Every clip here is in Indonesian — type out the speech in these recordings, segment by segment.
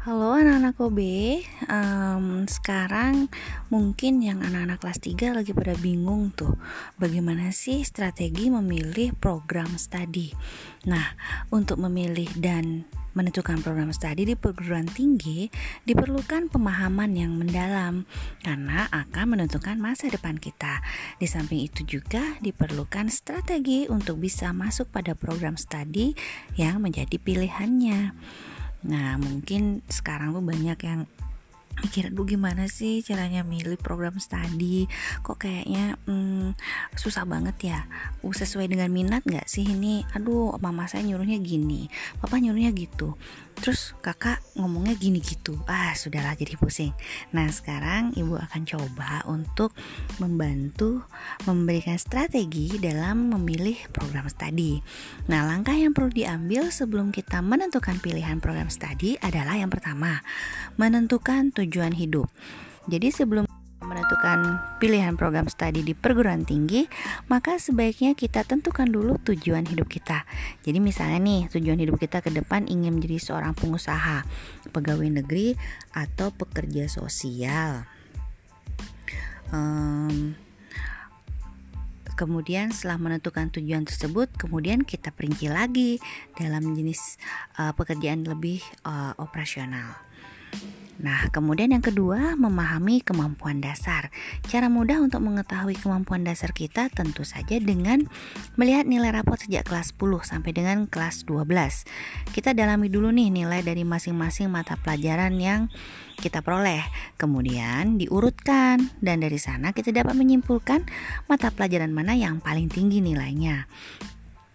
Halo anak-anak OB um, Sekarang mungkin yang anak-anak kelas 3 lagi pada bingung tuh Bagaimana sih strategi memilih program studi Nah untuk memilih dan menentukan program studi di perguruan tinggi Diperlukan pemahaman yang mendalam Karena akan menentukan masa depan kita. Di samping itu juga diperlukan strategi untuk bisa masuk pada program studi yang menjadi pilihannya Nah, mungkin sekarang tuh banyak yang mikir aduh gimana sih caranya milih program studi kok kayaknya hmm, susah banget ya? Uh, sesuai dengan minat nggak sih ini? Aduh mama saya nyuruhnya gini papa nyuruhnya gitu terus kakak ngomongnya gini gitu. Ah sudahlah jadi pusing. Nah sekarang ibu akan coba untuk membantu memberikan strategi dalam memilih program studi nah langkah yang perlu diambil sebelum kita menentukan pilihan program studi adalah yang pertama menentukan tujuan hidup. Jadi sebelum menentukan pilihan program studi di perguruan tinggi, maka sebaiknya kita tentukan dulu tujuan hidup kita. Jadi misalnya nih, tujuan hidup kita ke depan ingin menjadi seorang pengusaha, pegawai negeri, atau pekerja sosial. Um, kemudian setelah menentukan tujuan tersebut, kemudian kita perinci lagi dalam jenis uh, pekerjaan lebih uh, operasional. Nah, kemudian yang kedua, memahami kemampuan dasar. Cara mudah untuk mengetahui kemampuan dasar kita tentu saja dengan melihat nilai rapot sejak kelas 10 sampai dengan kelas 12. Kita dalami dulu nih nilai dari masing-masing mata pelajaran yang kita peroleh. Kemudian diurutkan dan dari sana kita dapat menyimpulkan mata pelajaran mana yang paling tinggi nilainya.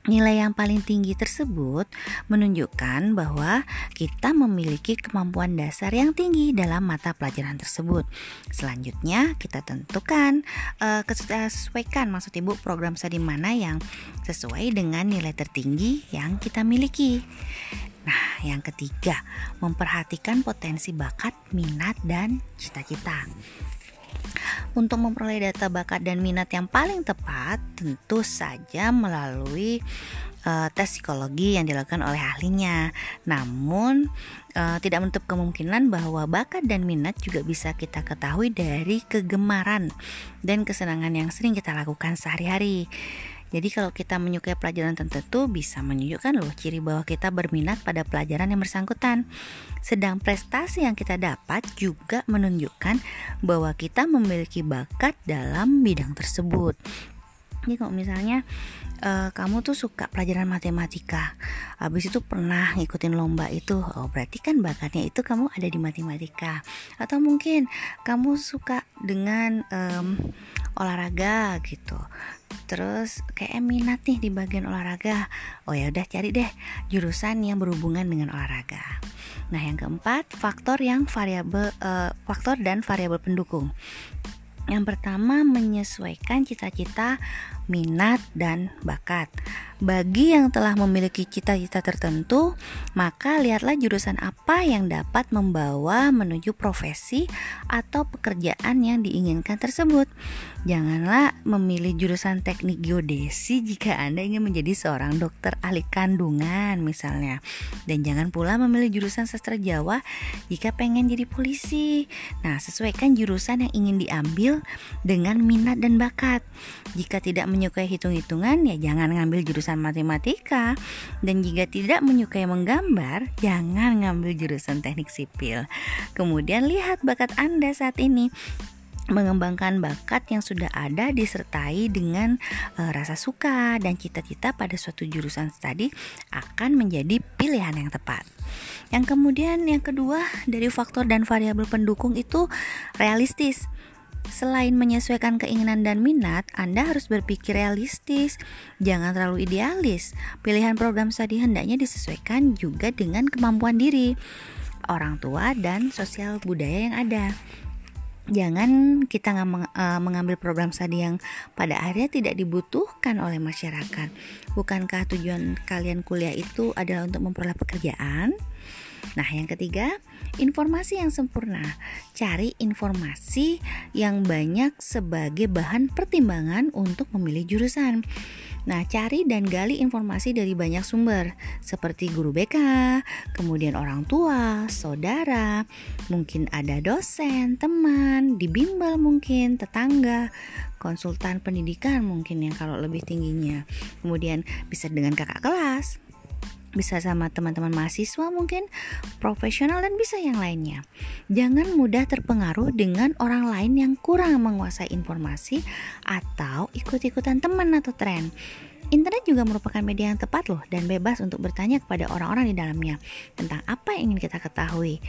Nilai yang paling tinggi tersebut menunjukkan bahwa kita memiliki kemampuan dasar yang tinggi dalam mata pelajaran tersebut. Selanjutnya, kita tentukan uh, sesuaikan maksud Ibu program studi mana yang sesuai dengan nilai tertinggi yang kita miliki. Nah, yang ketiga, memperhatikan potensi bakat, minat, dan cita-cita. Untuk memperoleh data bakat dan minat yang paling tepat, tentu saja melalui uh, tes psikologi yang dilakukan oleh ahlinya. Namun, uh, tidak menutup kemungkinan bahwa bakat dan minat juga bisa kita ketahui dari kegemaran dan kesenangan yang sering kita lakukan sehari-hari. Jadi kalau kita menyukai pelajaran tertentu bisa menunjukkan loh ciri bahwa kita berminat pada pelajaran yang bersangkutan. Sedang prestasi yang kita dapat juga menunjukkan bahwa kita memiliki bakat dalam bidang tersebut. Jadi kalau misalnya uh, kamu tuh suka pelajaran matematika, habis itu pernah ngikutin lomba itu, oh berarti kan bakatnya itu kamu ada di matematika. Atau mungkin kamu suka dengan um, olahraga gitu terus kayak minat nih di bagian olahraga. Oh ya udah cari deh jurusan yang berhubungan dengan olahraga. Nah yang keempat faktor yang variabel uh, faktor dan variabel pendukung. Yang pertama menyesuaikan cita-cita minat dan bakat bagi yang telah memiliki cita-cita tertentu, maka lihatlah jurusan apa yang dapat membawa menuju profesi atau pekerjaan yang diinginkan tersebut. Janganlah memilih jurusan teknik geodesi jika Anda ingin menjadi seorang dokter ahli kandungan misalnya. Dan jangan pula memilih jurusan sastra Jawa jika pengen jadi polisi. Nah, sesuaikan jurusan yang ingin diambil dengan minat dan bakat. Jika tidak menyukai hitung-hitungan, ya jangan ngambil jurusan jurusan matematika dan jika tidak menyukai menggambar, jangan ngambil jurusan teknik sipil. Kemudian lihat bakat Anda saat ini mengembangkan bakat yang sudah ada disertai dengan e, rasa suka dan cita-cita pada suatu jurusan studi akan menjadi pilihan yang tepat. Yang kemudian yang kedua dari faktor dan variabel pendukung itu realistis. Selain menyesuaikan keinginan dan minat, Anda harus berpikir realistis, jangan terlalu idealis. Pilihan program studi hendaknya disesuaikan juga dengan kemampuan diri, orang tua, dan sosial budaya yang ada. Jangan kita uh, mengambil program studi yang pada akhirnya tidak dibutuhkan oleh masyarakat. Bukankah tujuan kalian kuliah itu adalah untuk memperoleh pekerjaan? Nah, yang ketiga, informasi yang sempurna. Cari informasi yang banyak sebagai bahan pertimbangan untuk memilih jurusan. Nah, cari dan gali informasi dari banyak sumber, seperti guru BK, kemudian orang tua, saudara, mungkin ada dosen, teman, di bimbel mungkin, tetangga, konsultan pendidikan mungkin yang kalau lebih tingginya. Kemudian bisa dengan kakak kelas, bisa sama teman-teman mahasiswa mungkin, profesional dan bisa yang lainnya. Jangan mudah terpengaruh dengan orang lain yang kurang menguasai informasi atau ikut-ikutan teman atau tren. Internet juga merupakan media yang tepat loh dan bebas untuk bertanya kepada orang-orang di dalamnya tentang apa yang ingin kita ketahui.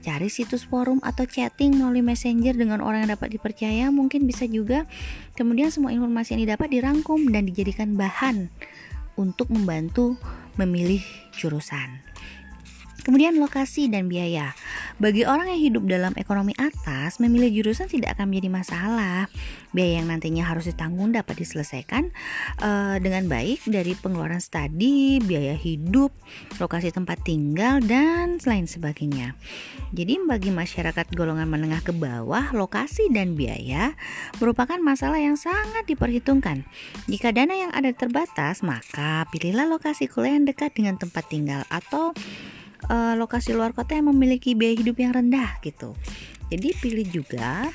Cari situs forum atau chatting melalui messenger dengan orang yang dapat dipercaya mungkin bisa juga. Kemudian semua informasi yang didapat dirangkum dan dijadikan bahan untuk membantu memilih jurusan. Kemudian lokasi dan biaya. Bagi orang yang hidup dalam ekonomi atas, memilih jurusan tidak akan menjadi masalah. Biaya yang nantinya harus ditanggung dapat diselesaikan uh, dengan baik dari pengeluaran studi, biaya hidup, lokasi tempat tinggal, dan selain sebagainya. Jadi bagi masyarakat golongan menengah ke bawah, lokasi dan biaya merupakan masalah yang sangat diperhitungkan. Jika dana yang ada terbatas, maka pilihlah lokasi kuliah yang dekat dengan tempat tinggal atau uh, lokasi luar kota yang memiliki biaya hidup yang rendah gitu. Jadi pilih juga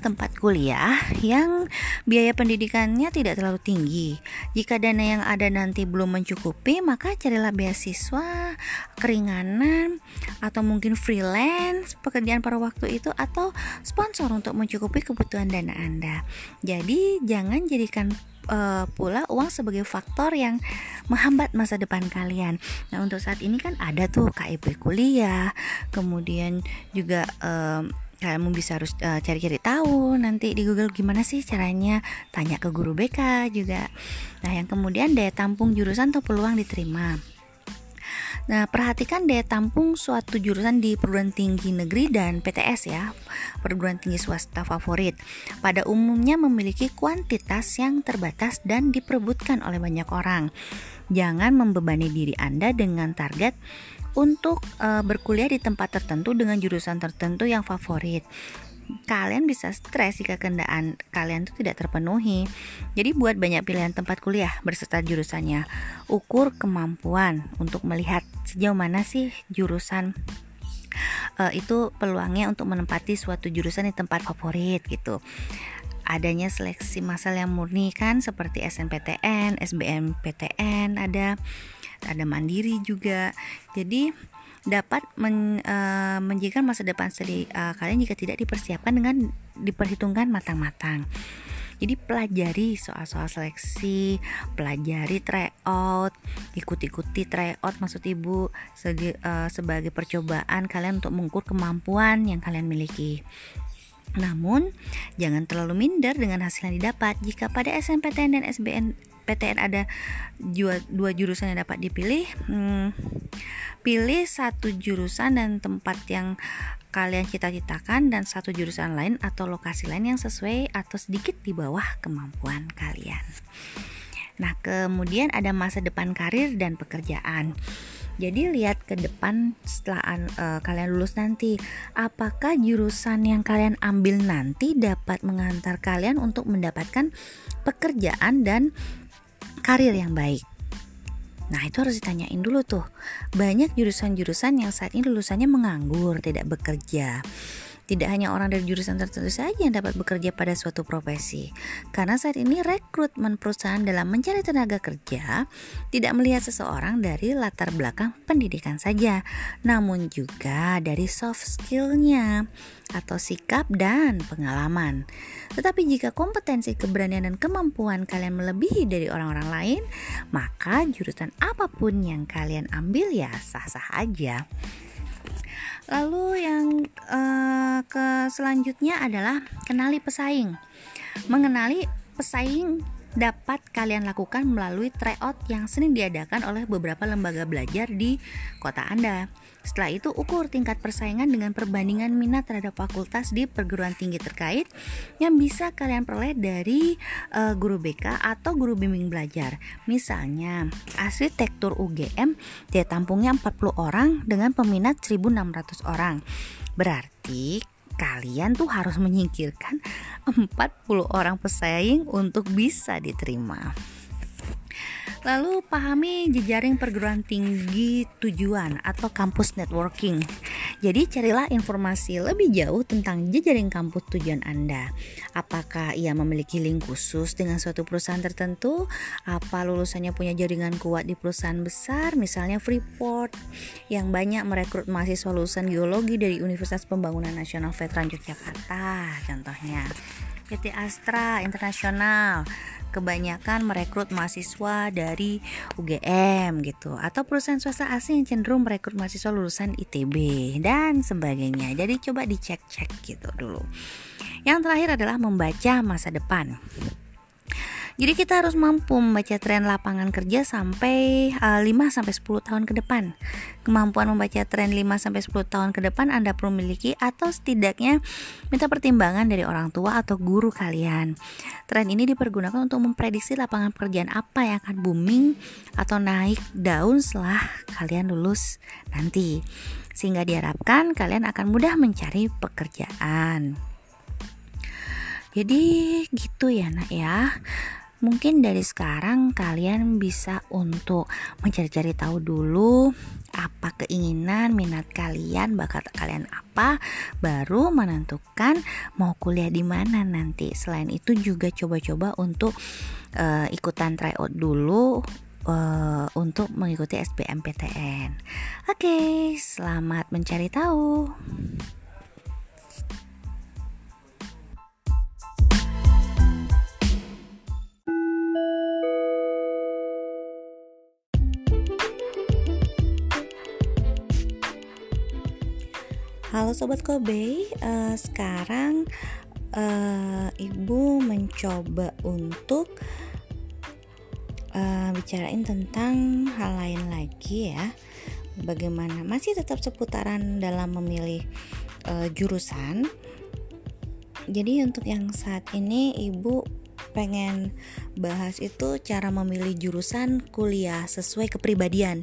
tempat kuliah yang biaya pendidikannya tidak terlalu tinggi. Jika dana yang ada nanti belum mencukupi, maka carilah beasiswa, keringanan, atau mungkin freelance, pekerjaan pada waktu itu, atau sponsor untuk mencukupi kebutuhan dana Anda. Jadi, jangan jadikan uh, pula uang sebagai faktor yang menghambat masa depan kalian. Nah, untuk saat ini kan ada tuh KIP kuliah, kemudian juga uh, kamu bisa harus cari cari-cari tahu nanti di Google gimana sih caranya tanya ke guru BK juga nah yang kemudian daya tampung jurusan atau peluang diterima Nah, perhatikan daya tampung suatu jurusan di perguruan tinggi negeri dan PTS ya, perguruan tinggi swasta favorit. Pada umumnya memiliki kuantitas yang terbatas dan diperebutkan oleh banyak orang. Jangan membebani diri Anda dengan target untuk uh, berkuliah di tempat tertentu dengan jurusan tertentu yang favorit kalian bisa stres jika kendaan kalian itu tidak terpenuhi. Jadi buat banyak pilihan tempat kuliah berserta jurusannya. Ukur kemampuan untuk melihat sejauh mana sih jurusan uh, itu peluangnya untuk menempati suatu jurusan di tempat favorit gitu. Adanya seleksi masal yang murni kan seperti SNPTN, SBMPTN ada ada mandiri juga. Jadi dapat men, uh, menjadikan masa depan studi uh, kalian jika tidak dipersiapkan dengan diperhitungkan matang-matang. Jadi pelajari soal-soal seleksi, pelajari tryout, ikuti-ikuti tryout maksud ibu segi, uh, sebagai percobaan kalian untuk mengukur kemampuan yang kalian miliki. Namun, jangan terlalu minder dengan hasil yang didapat. Jika pada SNPTN dan SBN PTN ada dua, dua jurusan yang dapat dipilih. Hmm, pilih satu jurusan dan tempat yang kalian cita-citakan dan satu jurusan lain atau lokasi lain yang sesuai atau sedikit di bawah kemampuan kalian. Nah kemudian ada masa depan karir dan pekerjaan. Jadi lihat ke depan setelah uh, kalian lulus nanti, apakah jurusan yang kalian ambil nanti dapat mengantar kalian untuk mendapatkan pekerjaan dan karir yang baik. Nah itu harus ditanyain dulu tuh Banyak jurusan-jurusan yang saat ini lulusannya menganggur, tidak bekerja tidak hanya orang dari jurusan tertentu saja yang dapat bekerja pada suatu profesi, karena saat ini rekrutmen perusahaan dalam mencari tenaga kerja tidak melihat seseorang dari latar belakang pendidikan saja, namun juga dari soft skillnya atau sikap dan pengalaman. Tetapi jika kompetensi, keberanian, dan kemampuan kalian melebihi dari orang-orang lain, maka jurusan apa pun yang kalian ambil ya sah-sah aja. Lalu yang uh, ke selanjutnya adalah kenali pesaing. Mengenali pesaing dapat kalian lakukan melalui tryout yang sering diadakan oleh beberapa lembaga belajar di kota Anda. Setelah itu ukur tingkat persaingan dengan perbandingan minat terhadap fakultas di perguruan tinggi terkait yang bisa kalian peroleh dari uh, guru BK atau guru bimbing belajar. Misalnya, arsitektur UGM dia tampungnya 40 orang dengan peminat 1600 orang. Berarti kalian tuh harus menyingkirkan 40 orang pesaing untuk bisa diterima. Lalu pahami jejaring perguruan tinggi tujuan atau kampus networking. Jadi carilah informasi lebih jauh tentang jejaring kampus tujuan Anda. Apakah ia memiliki link khusus dengan suatu perusahaan tertentu? Apa lulusannya punya jaringan kuat di perusahaan besar, misalnya Freeport yang banyak merekrut mahasiswa lulusan geologi dari Universitas Pembangunan Nasional Veteran Yogyakarta contohnya. PT Astra Internasional kebanyakan merekrut mahasiswa dari UGM gitu atau perusahaan swasta asing yang cenderung merekrut mahasiswa lulusan ITB dan sebagainya. Jadi coba dicek-cek gitu dulu. Yang terakhir adalah membaca masa depan. Jadi kita harus mampu membaca tren lapangan kerja sampai uh, eh, 5 sampai 10 tahun ke depan. Kemampuan membaca tren 5 sampai 10 tahun ke depan Anda perlu miliki atau setidaknya minta pertimbangan dari orang tua atau guru kalian. Tren ini dipergunakan untuk memprediksi lapangan pekerjaan apa yang akan booming atau naik daun setelah kalian lulus nanti. Sehingga diharapkan kalian akan mudah mencari pekerjaan. Jadi gitu ya nak ya mungkin dari sekarang kalian bisa untuk mencari-cari tahu dulu apa keinginan, minat kalian, bakat kalian apa, baru menentukan mau kuliah di mana nanti. Selain itu juga coba-coba untuk uh, ikutan tryout dulu uh, untuk mengikuti SBMPTN. Oke, okay, selamat mencari tahu. Halo sobat Kobe, uh, sekarang uh, ibu mencoba untuk uh, bicarain tentang hal lain lagi ya. Bagaimana masih tetap seputaran dalam memilih uh, jurusan. Jadi untuk yang saat ini ibu pengen bahas itu cara memilih jurusan kuliah sesuai kepribadian.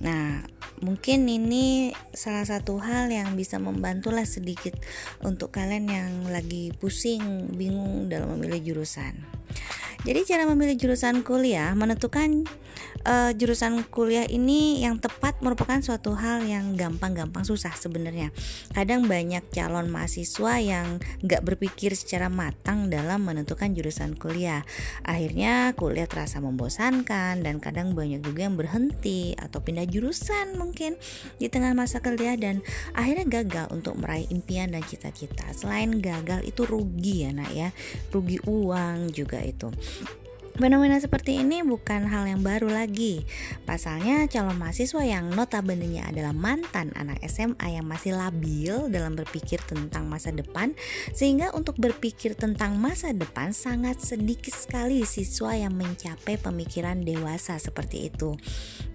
Nah, mungkin ini salah satu hal yang bisa membantulah sedikit untuk kalian yang lagi pusing, bingung dalam memilih jurusan. Jadi cara memilih jurusan kuliah menentukan uh, jurusan kuliah ini yang tepat merupakan suatu hal yang gampang-gampang susah sebenarnya. Kadang banyak calon mahasiswa yang nggak berpikir secara matang dalam menentukan jurusan kuliah. Akhirnya kuliah terasa membosankan dan kadang banyak juga yang berhenti atau pindah jurusan mungkin di tengah masa kuliah dan akhirnya gagal untuk meraih impian dan cita-cita. Selain gagal itu rugi ya nak ya, rugi uang juga itu. Fenomena seperti ini bukan hal yang baru lagi. Pasalnya, calon mahasiswa yang notabene adalah mantan anak SMA yang masih labil dalam berpikir tentang masa depan, sehingga untuk berpikir tentang masa depan sangat sedikit sekali siswa yang mencapai pemikiran dewasa seperti itu.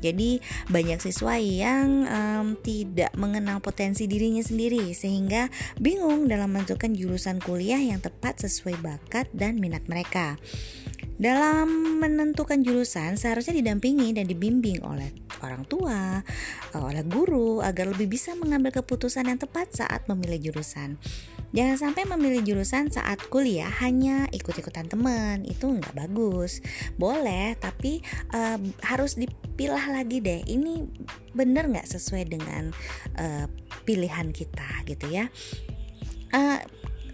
Jadi, banyak siswa yang um, tidak mengenal potensi dirinya sendiri, sehingga bingung dalam menentukan jurusan kuliah yang tepat sesuai bakat dan minat mereka. Dalam menentukan jurusan seharusnya didampingi dan dibimbing oleh orang tua, eh, oleh guru agar lebih bisa mengambil keputusan yang tepat saat memilih jurusan. Jangan sampai memilih jurusan saat kuliah hanya ikut-ikutan teman, itu nggak bagus. Boleh, tapi uh, harus dipilah lagi deh. Ini bener nggak sesuai dengan uh, pilihan kita gitu ya. Uh,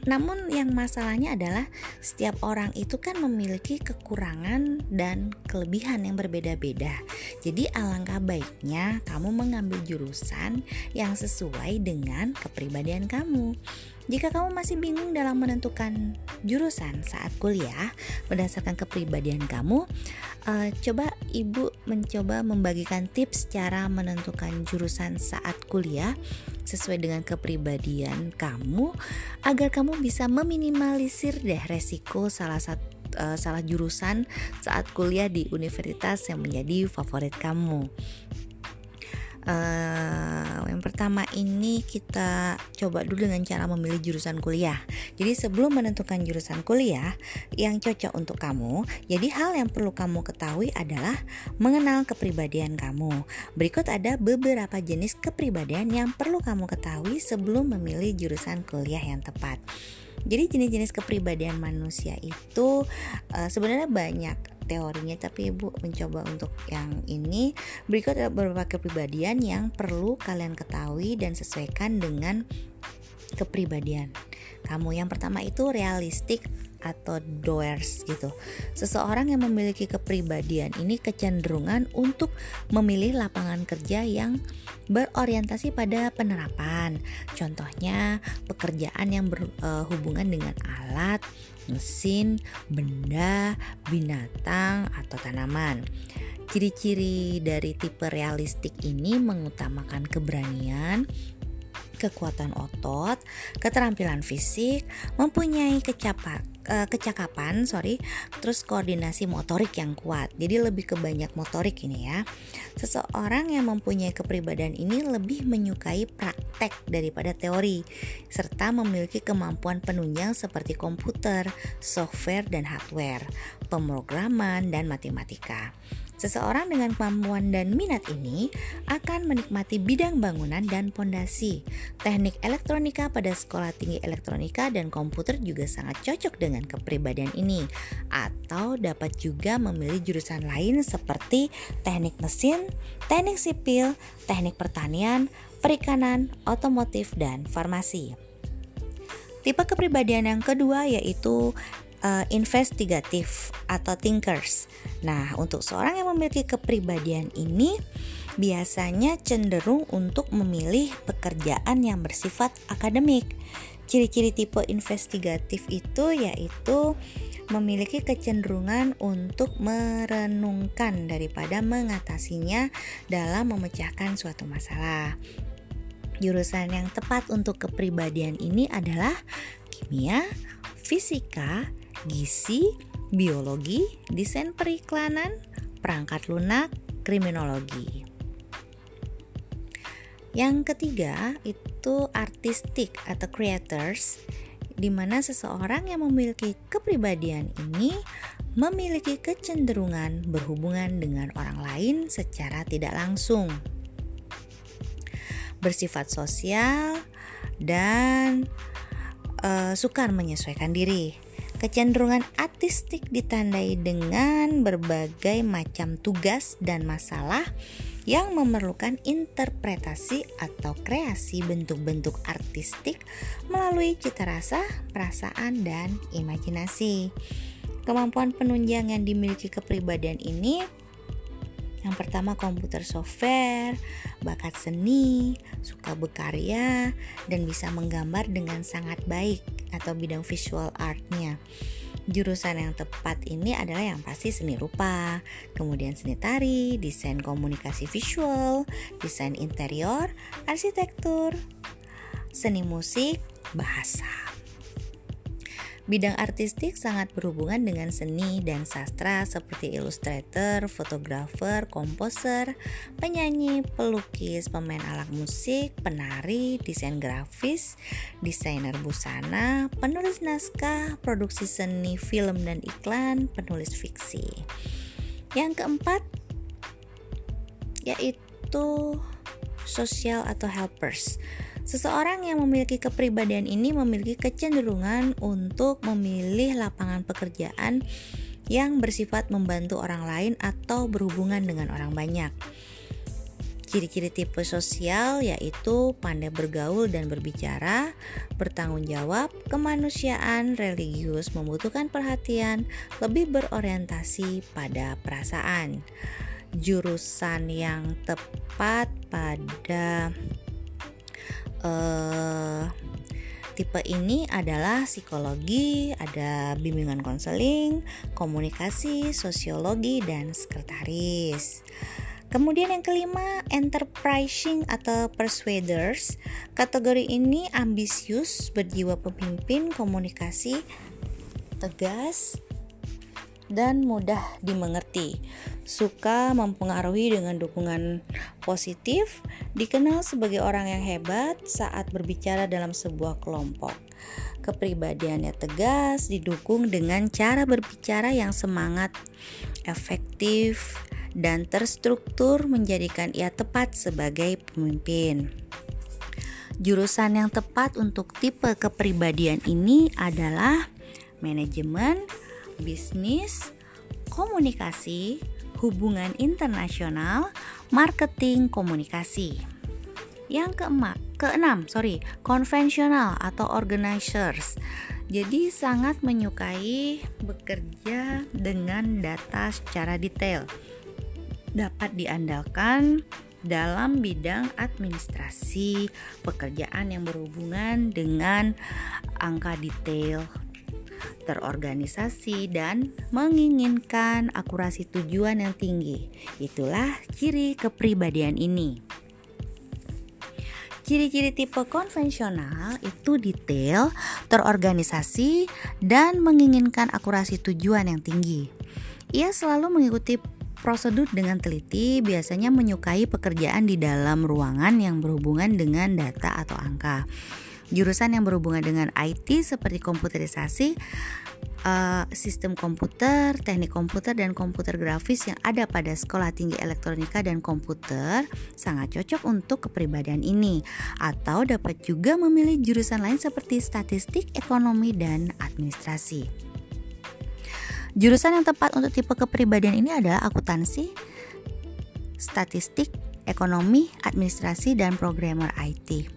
namun yang masalahnya adalah setiap orang itu kan memiliki kekurangan dan kelebihan yang berbeda-beda. Jadi alangkah baiknya kamu mengambil jurusan yang sesuai dengan kepribadian kamu. Jika kamu masih bingung dalam menentukan jurusan saat kuliah berdasarkan kepribadian kamu, uh, coba ibu mencoba membagikan tips cara menentukan jurusan saat kuliah sesuai dengan kepribadian kamu agar kamu bisa meminimalisir deh resiko salah satu uh, salah jurusan saat kuliah di universitas yang menjadi favorit kamu uh, yang pertama ini kita coba dulu dengan cara memilih jurusan kuliah. Jadi sebelum menentukan jurusan kuliah yang cocok untuk kamu, jadi hal yang perlu kamu ketahui adalah mengenal kepribadian kamu. Berikut ada beberapa jenis kepribadian yang perlu kamu ketahui sebelum memilih jurusan kuliah yang tepat. Jadi jenis-jenis kepribadian manusia itu uh, sebenarnya banyak teorinya tapi ibu mencoba untuk yang ini berikut ada beberapa kepribadian yang perlu kalian ketahui dan sesuaikan dengan kepribadian kamu yang pertama itu realistik atau doers gitu. Seseorang yang memiliki kepribadian ini kecenderungan untuk memilih lapangan kerja yang berorientasi pada penerapan. Contohnya, pekerjaan yang berhubungan eh, dengan alat, mesin, benda, binatang, atau tanaman. Ciri-ciri dari tipe realistik ini mengutamakan keberanian, kekuatan otot, keterampilan fisik, mempunyai kecapat uh, kecakapan, sorry, terus koordinasi motorik yang kuat. Jadi lebih ke banyak motorik ini ya. Seseorang yang mempunyai kepribadian ini lebih menyukai praktek daripada teori, serta memiliki kemampuan penunjang seperti komputer, software dan hardware, pemrograman dan matematika. Seseorang dengan kemampuan dan minat ini akan menikmati bidang bangunan dan pondasi. Teknik elektronika pada sekolah tinggi elektronika dan komputer juga sangat cocok dengan kepribadian ini. Atau dapat juga memilih jurusan lain seperti teknik mesin, teknik sipil, teknik pertanian, perikanan, otomotif, dan farmasi. Tipe kepribadian yang kedua yaitu uh, investigatif atau thinkers. Nah, untuk seorang yang memiliki kepribadian ini biasanya cenderung untuk memilih pekerjaan yang bersifat akademik. Ciri-ciri tipe investigatif itu yaitu memiliki kecenderungan untuk merenungkan daripada mengatasinya dalam memecahkan suatu masalah. Jurusan yang tepat untuk kepribadian ini adalah kimia, fisika, gizi, biologi, desain periklanan, perangkat lunak, kriminologi. Yang ketiga itu artistik atau creators di mana seseorang yang memiliki kepribadian ini memiliki kecenderungan berhubungan dengan orang lain secara tidak langsung. Bersifat sosial dan uh, sukar menyesuaikan diri. Kecenderungan artistik ditandai dengan berbagai macam tugas dan masalah yang memerlukan interpretasi atau kreasi bentuk-bentuk artistik melalui cita rasa, perasaan, dan imajinasi. Kemampuan penunjang yang dimiliki kepribadian ini yang pertama komputer software, bakat seni, suka berkarya, dan bisa menggambar dengan sangat baik atau bidang visual artnya. Jurusan yang tepat ini adalah yang pasti seni rupa, kemudian seni tari, desain komunikasi visual, desain interior, arsitektur, seni musik, bahasa. Bidang artistik sangat berhubungan dengan seni dan sastra seperti ilustrator, fotografer, komposer, penyanyi, pelukis, pemain alat musik, penari, desain grafis, desainer busana, penulis naskah, produksi seni film dan iklan, penulis fiksi. Yang keempat yaitu sosial atau helpers. Seseorang yang memiliki kepribadian ini memiliki kecenderungan untuk memilih lapangan pekerjaan yang bersifat membantu orang lain atau berhubungan dengan orang banyak. Ciri-ciri tipe sosial yaitu pandai bergaul dan berbicara, bertanggung jawab, kemanusiaan, religius, membutuhkan perhatian, lebih berorientasi pada perasaan. Jurusan yang tepat pada uh, tipe ini adalah psikologi, ada bimbingan konseling, komunikasi, sosiologi, dan sekretaris. Kemudian yang kelima, enterprising atau persuaders. Kategori ini ambisius, berjiwa pemimpin, komunikasi, tegas, dan mudah dimengerti. Suka mempengaruhi dengan dukungan positif, dikenal sebagai orang yang hebat saat berbicara dalam sebuah kelompok. Kepribadiannya tegas, didukung dengan cara berbicara yang semangat, efektif, dan terstruktur menjadikan ia tepat sebagai pemimpin. Jurusan yang tepat untuk tipe kepribadian ini adalah manajemen, bisnis, komunikasi, hubungan internasional, marketing komunikasi. Yang keempat, keenam, sorry, konvensional atau organizers. Jadi sangat menyukai bekerja dengan data secara detail. Dapat diandalkan dalam bidang administrasi, pekerjaan yang berhubungan dengan angka detail, terorganisasi, dan menginginkan akurasi tujuan yang tinggi. Itulah ciri kepribadian ini. Ciri-ciri tipe konvensional itu detail, terorganisasi, dan menginginkan akurasi tujuan yang tinggi. Ia selalu mengikuti prosedur dengan teliti, biasanya menyukai pekerjaan di dalam ruangan yang berhubungan dengan data atau angka jurusan yang berhubungan dengan IT seperti komputerisasi, uh, sistem komputer, teknik komputer dan komputer grafis yang ada pada Sekolah Tinggi Elektronika dan Komputer sangat cocok untuk kepribadian ini atau dapat juga memilih jurusan lain seperti statistik, ekonomi dan administrasi. Jurusan yang tepat untuk tipe kepribadian ini adalah akuntansi, statistik, ekonomi, administrasi, dan programmer IT.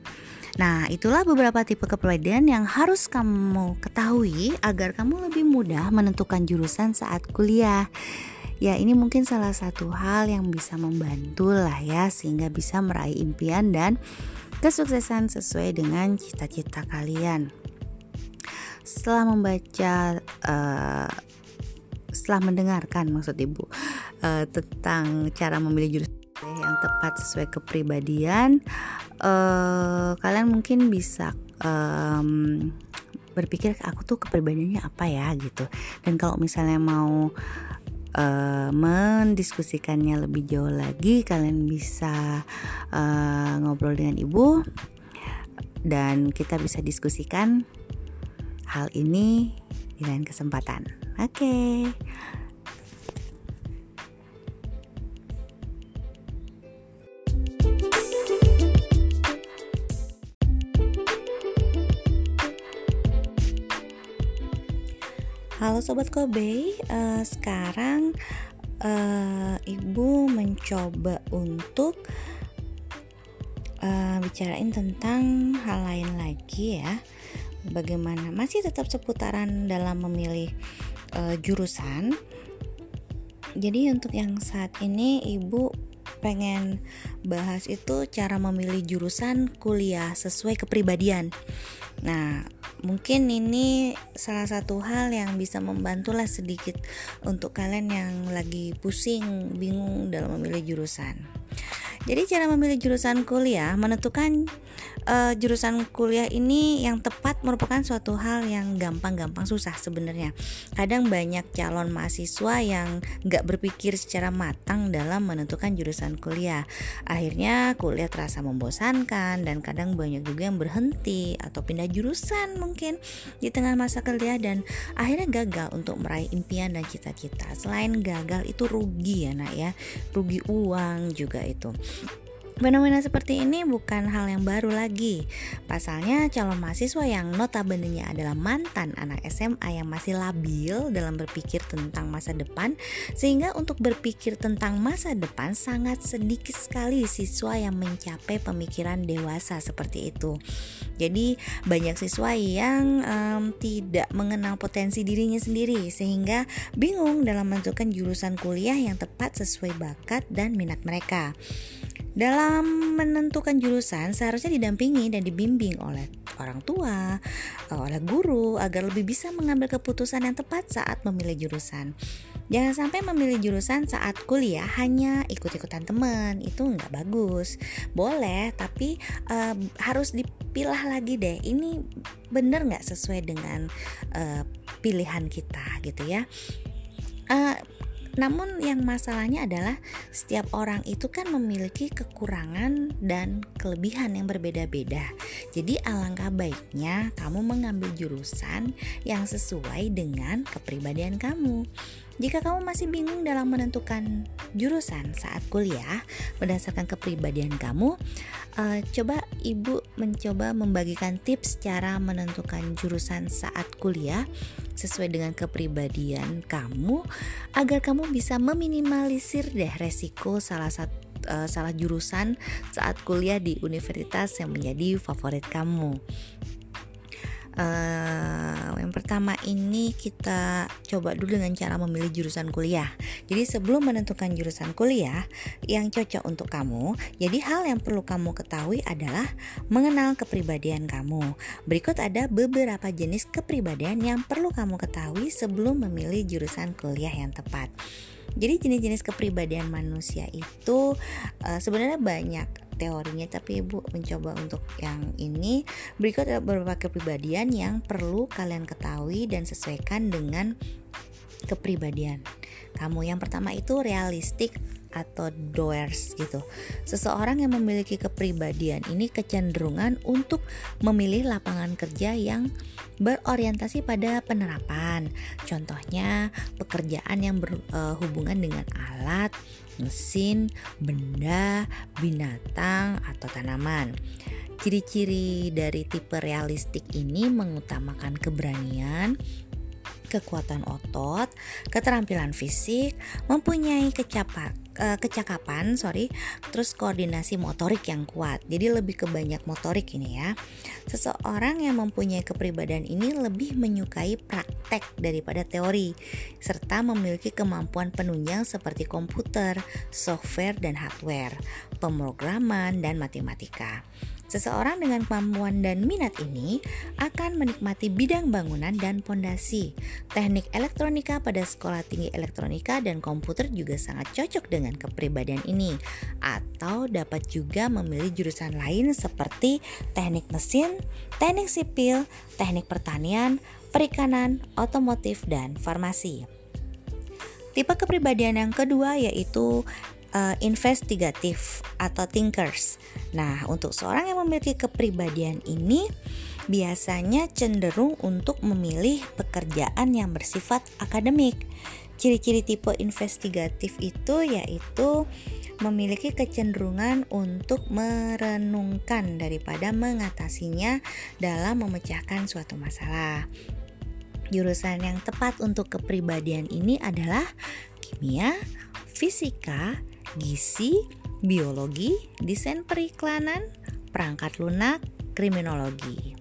Nah, itulah beberapa tipe kepribadian yang harus kamu ketahui agar kamu lebih mudah menentukan jurusan saat kuliah. Ya, ini mungkin salah satu hal yang bisa membantu lah ya sehingga bisa meraih impian dan kesuksesan sesuai dengan cita-cita kalian. Setelah membaca uh, setelah mendengarkan maksud Ibu uh, tentang cara memilih jurusan yang tepat sesuai kepribadian uh, kalian mungkin bisa um, berpikir aku tuh kepribadiannya apa ya gitu dan kalau misalnya mau uh, mendiskusikannya lebih jauh lagi kalian bisa uh, ngobrol dengan ibu dan kita bisa diskusikan hal ini di kesempatan oke okay. Halo Sobat Kobe, uh, sekarang uh, Ibu mencoba untuk uh, bicarain tentang hal lain lagi ya. Bagaimana masih tetap seputaran dalam memilih uh, jurusan. Jadi untuk yang saat ini Ibu pengen bahas itu cara memilih jurusan kuliah sesuai kepribadian. Nah, mungkin ini salah satu hal yang bisa membantulah sedikit untuk kalian yang lagi pusing, bingung dalam memilih jurusan. Jadi cara memilih jurusan kuliah menentukan uh, jurusan kuliah ini yang tepat merupakan suatu hal yang gampang-gampang susah sebenarnya. Kadang banyak calon mahasiswa yang nggak berpikir secara matang dalam menentukan jurusan kuliah. Akhirnya kuliah terasa membosankan dan kadang banyak juga yang berhenti atau pindah jurusan mungkin di tengah masa kuliah dan akhirnya gagal untuk meraih impian dan cita-cita. Selain gagal itu rugi ya nak ya, rugi uang juga itu. Fenomena seperti ini bukan hal yang baru lagi. Pasalnya calon mahasiswa yang notabene adalah mantan anak SMA yang masih labil dalam berpikir tentang masa depan sehingga untuk berpikir tentang masa depan sangat sedikit sekali siswa yang mencapai pemikiran dewasa seperti itu. Jadi banyak siswa yang um, tidak mengenal potensi dirinya sendiri sehingga bingung dalam menentukan jurusan kuliah yang tepat sesuai bakat dan minat mereka. Dalam menentukan jurusan seharusnya didampingi dan dibimbing oleh orang tua, eh, oleh guru agar lebih bisa mengambil keputusan yang tepat saat memilih jurusan. Jangan sampai memilih jurusan saat kuliah hanya ikut-ikutan teman, itu nggak bagus. Boleh, tapi uh, harus dipilah lagi deh. Ini bener nggak sesuai dengan uh, pilihan kita gitu ya. uh, namun yang masalahnya adalah setiap orang itu kan memiliki kekurangan dan kelebihan yang berbeda-beda. Jadi alangkah baiknya kamu mengambil jurusan yang sesuai dengan kepribadian kamu. Jika kamu masih bingung dalam menentukan jurusan saat kuliah berdasarkan kepribadian kamu, uh, coba ibu mencoba membagikan tips cara menentukan jurusan saat kuliah sesuai dengan kepribadian kamu agar kamu bisa meminimalisir deh resiko salah satu uh, salah jurusan saat kuliah di universitas yang menjadi favorit kamu uh, yang pertama ini kita coba dulu dengan cara memilih jurusan kuliah. Jadi sebelum menentukan jurusan kuliah yang cocok untuk kamu, jadi hal yang perlu kamu ketahui adalah mengenal kepribadian kamu. Berikut ada beberapa jenis kepribadian yang perlu kamu ketahui sebelum memilih jurusan kuliah yang tepat. Jadi jenis-jenis kepribadian manusia itu uh, sebenarnya banyak teorinya tapi ibu mencoba untuk yang ini. Berikut ada beberapa kepribadian yang perlu kalian ketahui dan sesuaikan dengan kepribadian kamu. Yang pertama itu realistik atau doers gitu. Seseorang yang memiliki kepribadian ini kecenderungan untuk memilih lapangan kerja yang berorientasi pada penerapan. Contohnya pekerjaan yang berhubungan dengan alat, mesin, benda, binatang, atau tanaman. Ciri-ciri dari tipe realistik ini mengutamakan keberanian, kekuatan otot, keterampilan fisik, mempunyai kecapat uh, kecakapan, sorry, terus koordinasi motorik yang kuat. Jadi lebih ke banyak motorik ini ya. Seseorang yang mempunyai kepribadian ini lebih menyukai praktek daripada teori, serta memiliki kemampuan penunjang seperti komputer, software dan hardware, pemrograman dan matematika. Seseorang dengan kemampuan dan minat ini akan menikmati bidang bangunan dan pondasi. Teknik elektronika pada sekolah tinggi elektronika dan komputer juga sangat cocok dengan kepribadian ini. Atau dapat juga memilih jurusan lain seperti teknik mesin, teknik sipil, teknik pertanian, perikanan, otomotif, dan farmasi. Tipe kepribadian yang kedua yaitu uh, investigatif atau thinkers. Nah, untuk seorang yang memiliki kepribadian ini biasanya cenderung untuk memilih pekerjaan yang bersifat akademik. Ciri-ciri tipe investigatif itu yaitu memiliki kecenderungan untuk merenungkan daripada mengatasinya dalam memecahkan suatu masalah. Jurusan yang tepat untuk kepribadian ini adalah kimia, fisika, gizi, biologi, desain periklanan, perangkat lunak, kriminologi.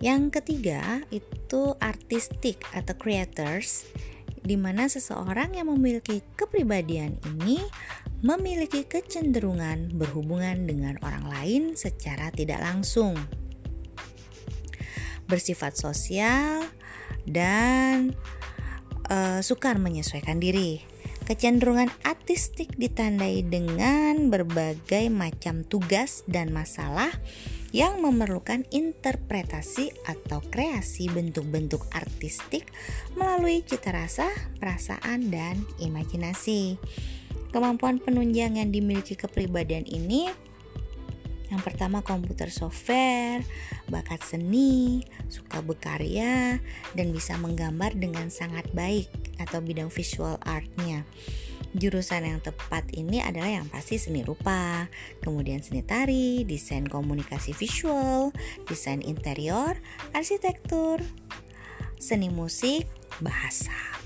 Yang ketiga itu artistik atau creators di mana seseorang yang memiliki kepribadian ini memiliki kecenderungan berhubungan dengan orang lain secara tidak langsung. Bersifat sosial dan uh, sukar menyesuaikan diri. Kecenderungan artistik ditandai dengan berbagai macam tugas dan masalah yang memerlukan interpretasi atau kreasi bentuk-bentuk artistik melalui cita rasa, perasaan, dan imajinasi. Kemampuan penunjang yang dimiliki kepribadian ini yang pertama komputer software, bakat seni, suka berkarya, dan bisa menggambar dengan sangat baik atau bidang visual artnya. Jurusan yang tepat ini adalah yang pasti seni rupa, kemudian seni tari, desain komunikasi visual, desain interior, arsitektur, seni musik, bahasa.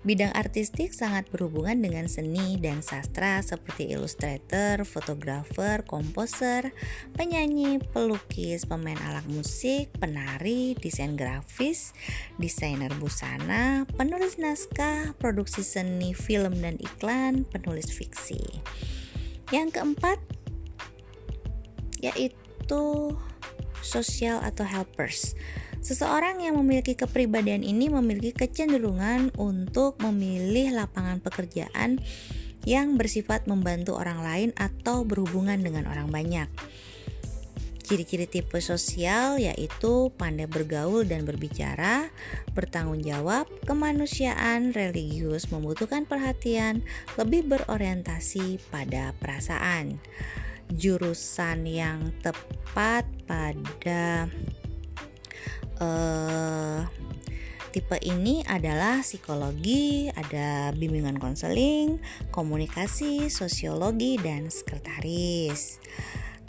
Bidang artistik sangat berhubungan dengan seni dan sastra seperti ilustrator, fotografer, komposer, penyanyi, pelukis, pemain alat musik, penari, desain grafis, desainer busana, penulis naskah, produksi seni film dan iklan, penulis fiksi. Yang keempat yaitu social atau helpers. Seseorang yang memiliki kepribadian ini memiliki kecenderungan untuk memilih lapangan pekerjaan yang bersifat membantu orang lain atau berhubungan dengan orang banyak. Ciri-ciri tipe sosial yaitu pandai bergaul dan berbicara, bertanggung jawab, kemanusiaan, religius, membutuhkan perhatian, lebih berorientasi pada perasaan. Jurusan yang tepat pada uh, Tipe ini adalah psikologi, ada bimbingan konseling, komunikasi, sosiologi, dan sekretaris.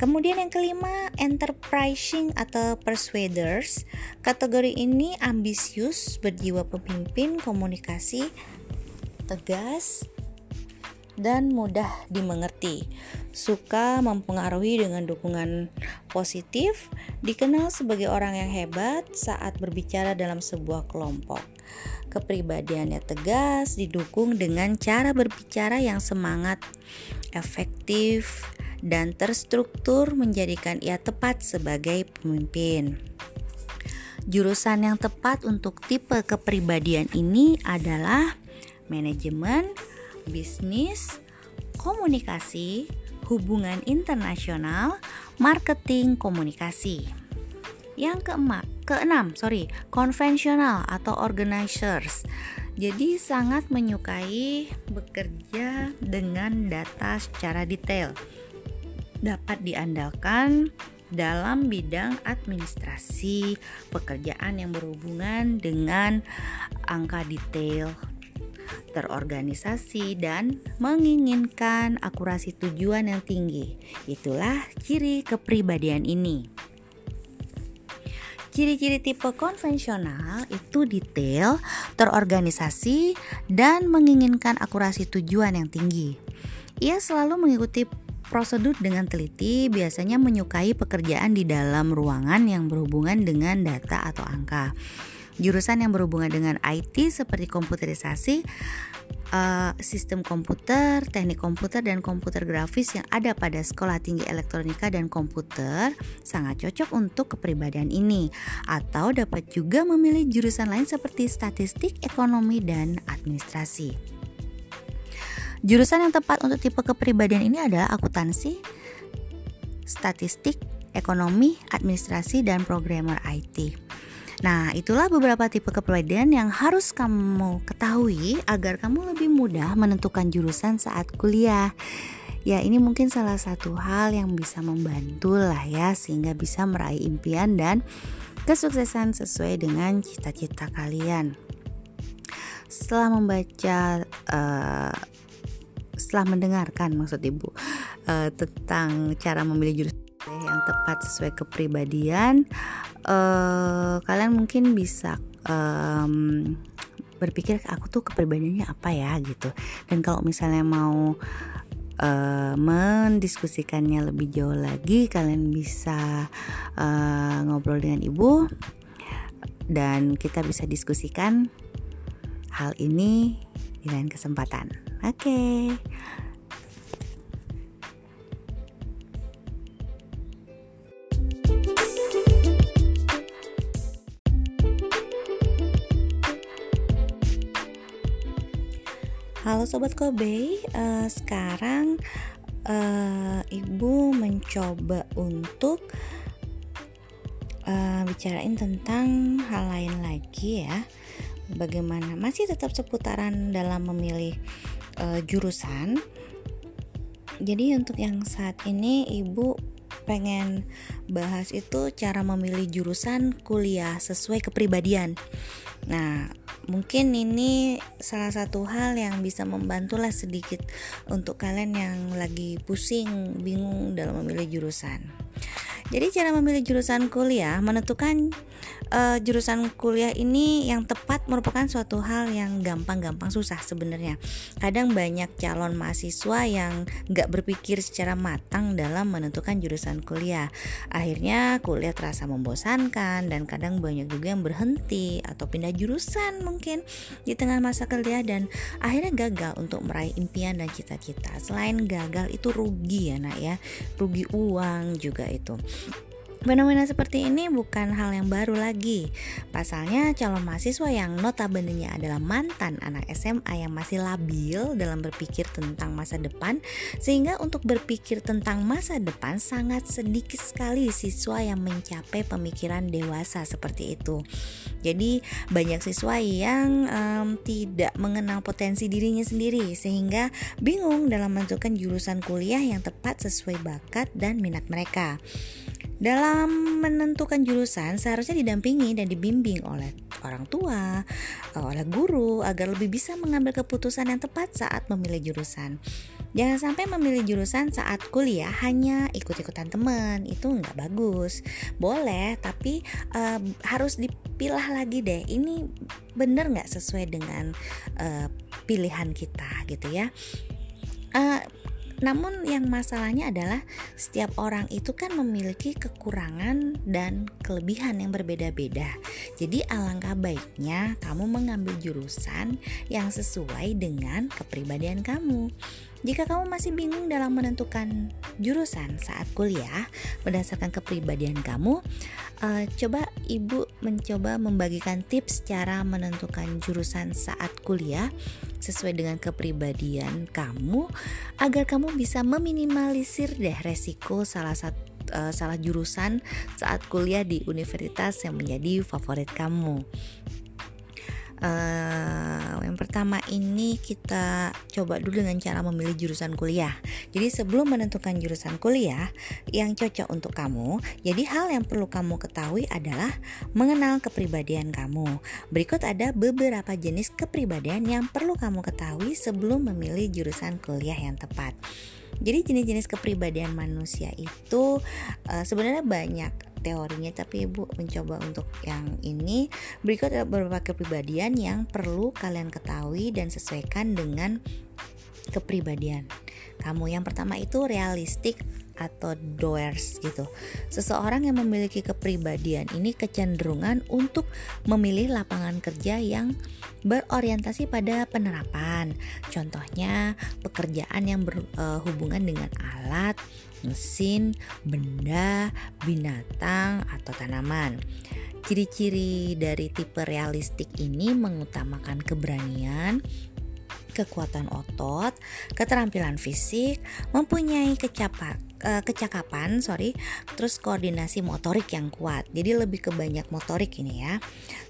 Kemudian yang kelima, enterprising atau persuaders. Kategori ini ambisius, berjiwa pemimpin, komunikasi, tegas, dan mudah dimengerti. Suka mempengaruhi dengan dukungan positif, dikenal sebagai orang yang hebat saat berbicara dalam sebuah kelompok. Kepribadiannya tegas, didukung dengan cara berbicara yang semangat, efektif, dan terstruktur menjadikan ia tepat sebagai pemimpin. Jurusan yang tepat untuk tipe kepribadian ini adalah manajemen, bisnis, komunikasi, hubungan internasional, marketing, komunikasi. Yang keempat, keenam, sorry, konvensional atau organizers. Jadi sangat menyukai bekerja dengan data secara detail. Dapat diandalkan dalam bidang administrasi, pekerjaan yang berhubungan dengan angka detail terorganisasi, dan menginginkan akurasi tujuan yang tinggi. Itulah ciri kepribadian ini. Ciri-ciri tipe konvensional itu detail, terorganisasi, dan menginginkan akurasi tujuan yang tinggi. Ia selalu mengikuti prosedur dengan teliti, biasanya menyukai pekerjaan di dalam ruangan yang berhubungan dengan data atau angka jurusan yang berhubungan dengan IT seperti komputerisasi, uh, sistem komputer, teknik komputer dan komputer grafis yang ada pada Sekolah Tinggi Elektronika dan Komputer sangat cocok untuk kepribadian ini atau dapat juga memilih jurusan lain seperti statistik, ekonomi dan administrasi. Jurusan yang tepat untuk tipe kepribadian ini adalah akuntansi, statistik, ekonomi, administrasi, dan programmer IT. Nah, itulah beberapa tipe kepribadian yang harus kamu ketahui agar kamu lebih mudah menentukan jurusan saat kuliah. Ya, ini mungkin salah satu hal yang bisa membantu lah ya sehingga bisa meraih impian dan kesuksesan sesuai dengan cita-cita kalian. Setelah membaca uh, setelah mendengarkan maksud Ibu uh, tentang cara memilih jurusan yang tepat sesuai kepribadian uh, kalian mungkin bisa um, berpikir aku tuh kepribadiannya apa ya gitu dan kalau misalnya mau uh, mendiskusikannya lebih jauh lagi kalian bisa uh, ngobrol dengan ibu dan kita bisa diskusikan hal ini di lain kesempatan oke okay. Halo Sobat Kobe, uh, sekarang uh, Ibu mencoba untuk uh, bicarain tentang hal lain lagi ya. Bagaimana masih tetap seputaran dalam memilih uh, jurusan. Jadi untuk yang saat ini Ibu pengen bahas itu cara memilih jurusan kuliah sesuai kepribadian. Nah, mungkin ini salah satu hal yang bisa membantulah sedikit untuk kalian yang lagi pusing, bingung dalam memilih jurusan. Jadi cara memilih jurusan kuliah menentukan uh, jurusan kuliah ini yang tepat merupakan suatu hal yang gampang-gampang susah sebenarnya. Kadang banyak calon mahasiswa yang nggak berpikir secara matang dalam menentukan jurusan kuliah. Akhirnya kuliah terasa membosankan dan kadang banyak juga yang berhenti atau pindah jurusan mungkin di tengah masa kuliah dan akhirnya gagal untuk meraih impian dan cita-cita. Selain gagal itu rugi ya nak ya, rugi uang juga itu. Fenomena seperti ini bukan hal yang baru lagi. Pasalnya, calon mahasiswa yang notabene adalah mantan anak SMA yang masih labil dalam berpikir tentang masa depan, sehingga untuk berpikir tentang masa depan sangat sedikit sekali siswa yang mencapai pemikiran dewasa seperti itu. Jadi, banyak siswa yang um, tidak mengenal potensi dirinya sendiri, sehingga bingung dalam menentukan jurusan kuliah yang tepat sesuai bakat dan minat mereka. Dalam menentukan jurusan seharusnya didampingi dan dibimbing oleh orang tua, eh, oleh guru agar lebih bisa mengambil keputusan yang tepat saat memilih jurusan. Jangan sampai memilih jurusan saat kuliah hanya ikut-ikutan teman, itu nggak bagus. Boleh, tapi uh, harus dipilah lagi deh. Ini bener nggak sesuai dengan uh, pilihan kita gitu ya. Uh, namun yang masalahnya adalah setiap orang itu kan memiliki kekurangan dan kelebihan yang berbeda-beda. Jadi alangkah baiknya kamu mengambil jurusan yang sesuai dengan kepribadian kamu. Jika kamu masih bingung dalam menentukan jurusan saat kuliah berdasarkan kepribadian kamu, uh, coba ibu mencoba membagikan tips cara menentukan jurusan saat kuliah sesuai dengan kepribadian kamu agar kamu bisa meminimalisir deh resiko salah satu uh, salah jurusan saat kuliah di universitas yang menjadi favorit kamu. Uh, yang pertama ini kita coba dulu dengan cara memilih jurusan kuliah. Jadi sebelum menentukan jurusan kuliah yang cocok untuk kamu, jadi hal yang perlu kamu ketahui adalah mengenal kepribadian kamu. Berikut ada beberapa jenis kepribadian yang perlu kamu ketahui sebelum memilih jurusan kuliah yang tepat. Jadi jenis-jenis kepribadian manusia itu uh, sebenarnya banyak teorinya tapi ibu mencoba untuk yang ini berikut adalah beberapa kepribadian yang perlu kalian ketahui dan sesuaikan dengan kepribadian kamu yang pertama itu realistik atau doers gitu. Seseorang yang memiliki kepribadian ini kecenderungan untuk memilih lapangan kerja yang berorientasi pada penerapan. Contohnya, pekerjaan yang berhubungan dengan alat, mesin, benda, binatang, atau tanaman. Ciri-ciri dari tipe realistik ini mengutamakan keberanian, kekuatan otot, keterampilan fisik, mempunyai kecapat, uh, kecakapan, sorry, terus koordinasi motorik yang kuat. Jadi lebih ke banyak motorik ini ya.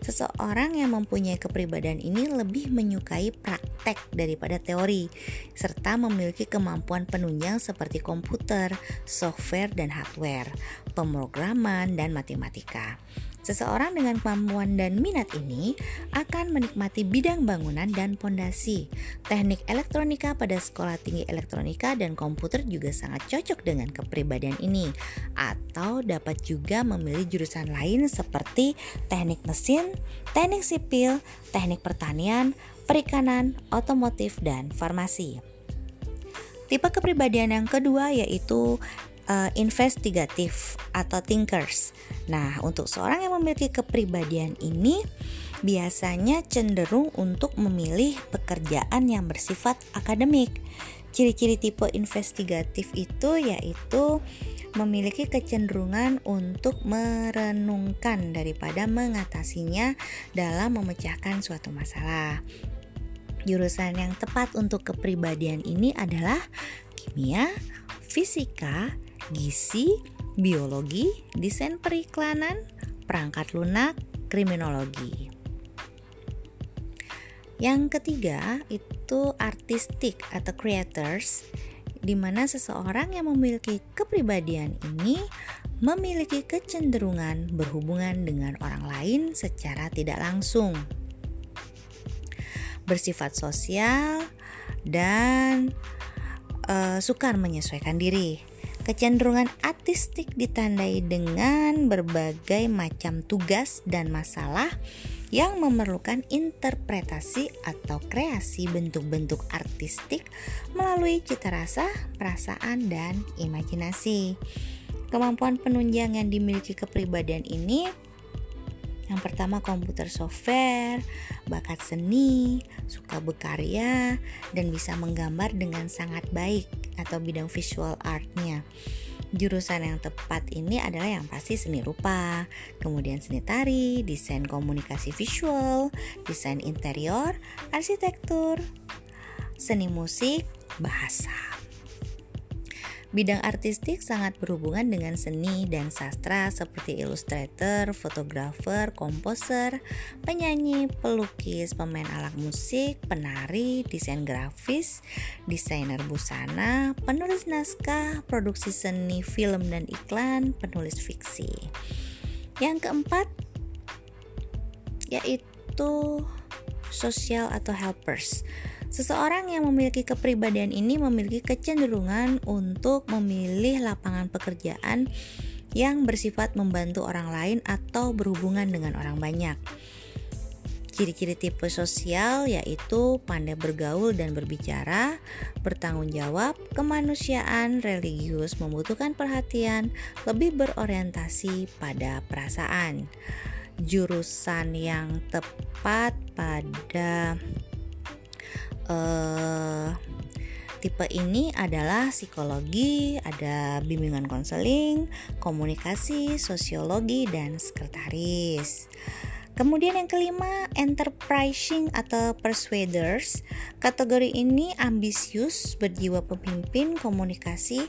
Seseorang yang mempunyai kepribadian ini lebih menyukai praktek daripada teori, serta memiliki kemampuan penunjang seperti komputer, software dan hardware, pemrograman dan matematika. Seseorang dengan kemampuan dan minat ini akan menikmati bidang bangunan dan pondasi. Teknik elektronika pada sekolah tinggi elektronika dan komputer juga sangat cocok dengan kepribadian ini. Atau dapat juga memilih jurusan lain seperti teknik mesin, teknik sipil, teknik pertanian, perikanan, otomotif, dan farmasi. Tipe kepribadian yang kedua yaitu uh, investigatif atau thinkers. Nah, untuk seorang yang memiliki kepribadian ini biasanya cenderung untuk memilih pekerjaan yang bersifat akademik. Ciri-ciri tipe investigatif itu yaitu memiliki kecenderungan untuk merenungkan daripada mengatasinya dalam memecahkan suatu masalah. Jurusan yang tepat untuk kepribadian ini adalah kimia, fisika, gizi, biologi, desain periklanan, perangkat lunak, kriminologi. Yang ketiga itu artistik atau creators di mana seseorang yang memiliki kepribadian ini memiliki kecenderungan berhubungan dengan orang lain secara tidak langsung. Bersifat sosial dan uh, sukar menyesuaikan diri. Kecenderungan artistik ditandai dengan berbagai macam tugas dan masalah yang memerlukan interpretasi atau kreasi bentuk-bentuk artistik melalui cita rasa, perasaan, dan imajinasi. Kemampuan penunjang yang dimiliki kepribadian ini yang pertama komputer software, bakat seni, suka berkarya, dan bisa menggambar dengan sangat baik atau bidang visual artnya. Jurusan yang tepat ini adalah yang pasti seni rupa, kemudian seni tari, desain komunikasi visual, desain interior, arsitektur, seni musik, bahasa. Bidang artistik sangat berhubungan dengan seni dan sastra seperti ilustrator, fotografer, komposer, penyanyi, pelukis, pemain alat musik, penari, desain grafis, desainer busana, penulis naskah, produksi seni film dan iklan, penulis fiksi. Yang keempat yaitu sosial atau helpers. Seseorang yang memiliki kepribadian ini memiliki kecenderungan untuk memilih lapangan pekerjaan yang bersifat membantu orang lain atau berhubungan dengan orang banyak. Ciri-ciri tipe sosial yaitu pandai bergaul dan berbicara, bertanggung jawab, kemanusiaan, religius, membutuhkan perhatian, lebih berorientasi pada perasaan. Jurusan yang tepat pada uh, tipe ini adalah psikologi, ada bimbingan konseling, komunikasi, sosiologi, dan sekretaris. Kemudian yang kelima, enterprising atau persuaders. Kategori ini ambisius, berjiwa pemimpin, komunikasi,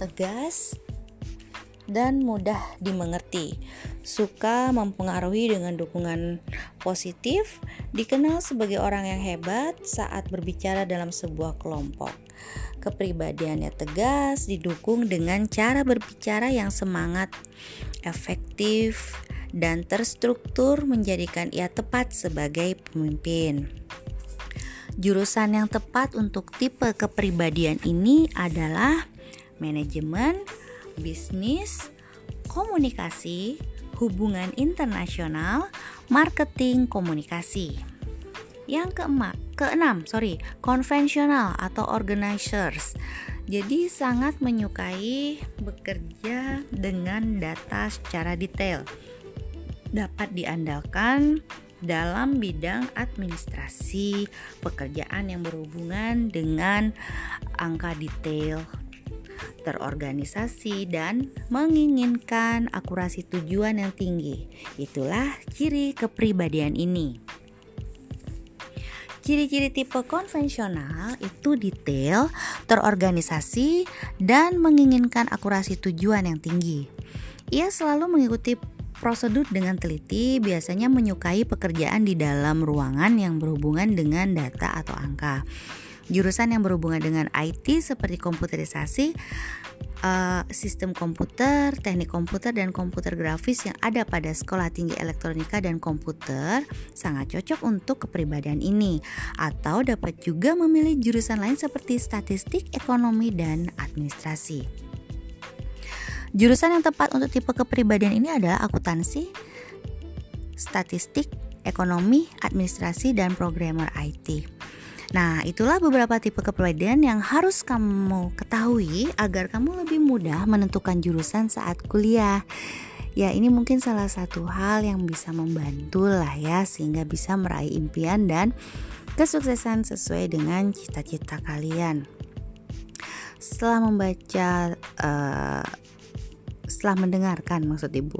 tegas, dan mudah dimengerti. Suka mempengaruhi dengan dukungan positif, dikenal sebagai orang yang hebat saat berbicara dalam sebuah kelompok. Kepribadiannya tegas, didukung dengan cara berbicara yang semangat, efektif, dan terstruktur menjadikan ia tepat sebagai pemimpin. Jurusan yang tepat untuk tipe kepribadian ini adalah manajemen, bisnis, komunikasi, hubungan internasional, marketing, komunikasi. Yang keempat, keenam, sorry, konvensional atau organizers. Jadi sangat menyukai bekerja dengan data secara detail. Dapat diandalkan dalam bidang administrasi, pekerjaan yang berhubungan dengan angka detail terorganisasi, dan menginginkan akurasi tujuan yang tinggi. Itulah ciri kepribadian ini. Ciri-ciri tipe konvensional itu detail, terorganisasi, dan menginginkan akurasi tujuan yang tinggi. Ia selalu mengikuti prosedur dengan teliti, biasanya menyukai pekerjaan di dalam ruangan yang berhubungan dengan data atau angka jurusan yang berhubungan dengan IT seperti komputerisasi, uh, sistem komputer, teknik komputer dan komputer grafis yang ada pada Sekolah Tinggi Elektronika dan Komputer sangat cocok untuk kepribadian ini atau dapat juga memilih jurusan lain seperti statistik, ekonomi dan administrasi. Jurusan yang tepat untuk tipe kepribadian ini adalah akuntansi, statistik, ekonomi, administrasi, dan programmer IT. Nah, itulah beberapa tipe kepribadian yang harus kamu ketahui agar kamu lebih mudah menentukan jurusan saat kuliah. Ya, ini mungkin salah satu hal yang bisa membantu lah ya sehingga bisa meraih impian dan kesuksesan sesuai dengan cita-cita kalian. Setelah membaca uh, setelah mendengarkan maksud Ibu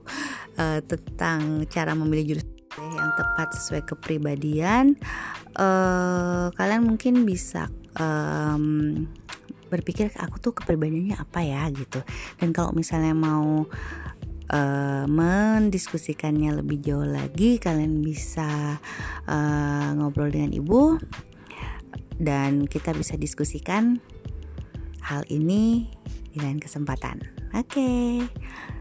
uh, tentang cara memilih jurusan yang tepat sesuai kepribadian uh, kalian mungkin bisa um, berpikir aku tuh kepribadiannya apa ya gitu dan kalau misalnya mau uh, mendiskusikannya lebih jauh lagi kalian bisa uh, ngobrol dengan ibu dan kita bisa diskusikan hal ini di lain kesempatan oke okay.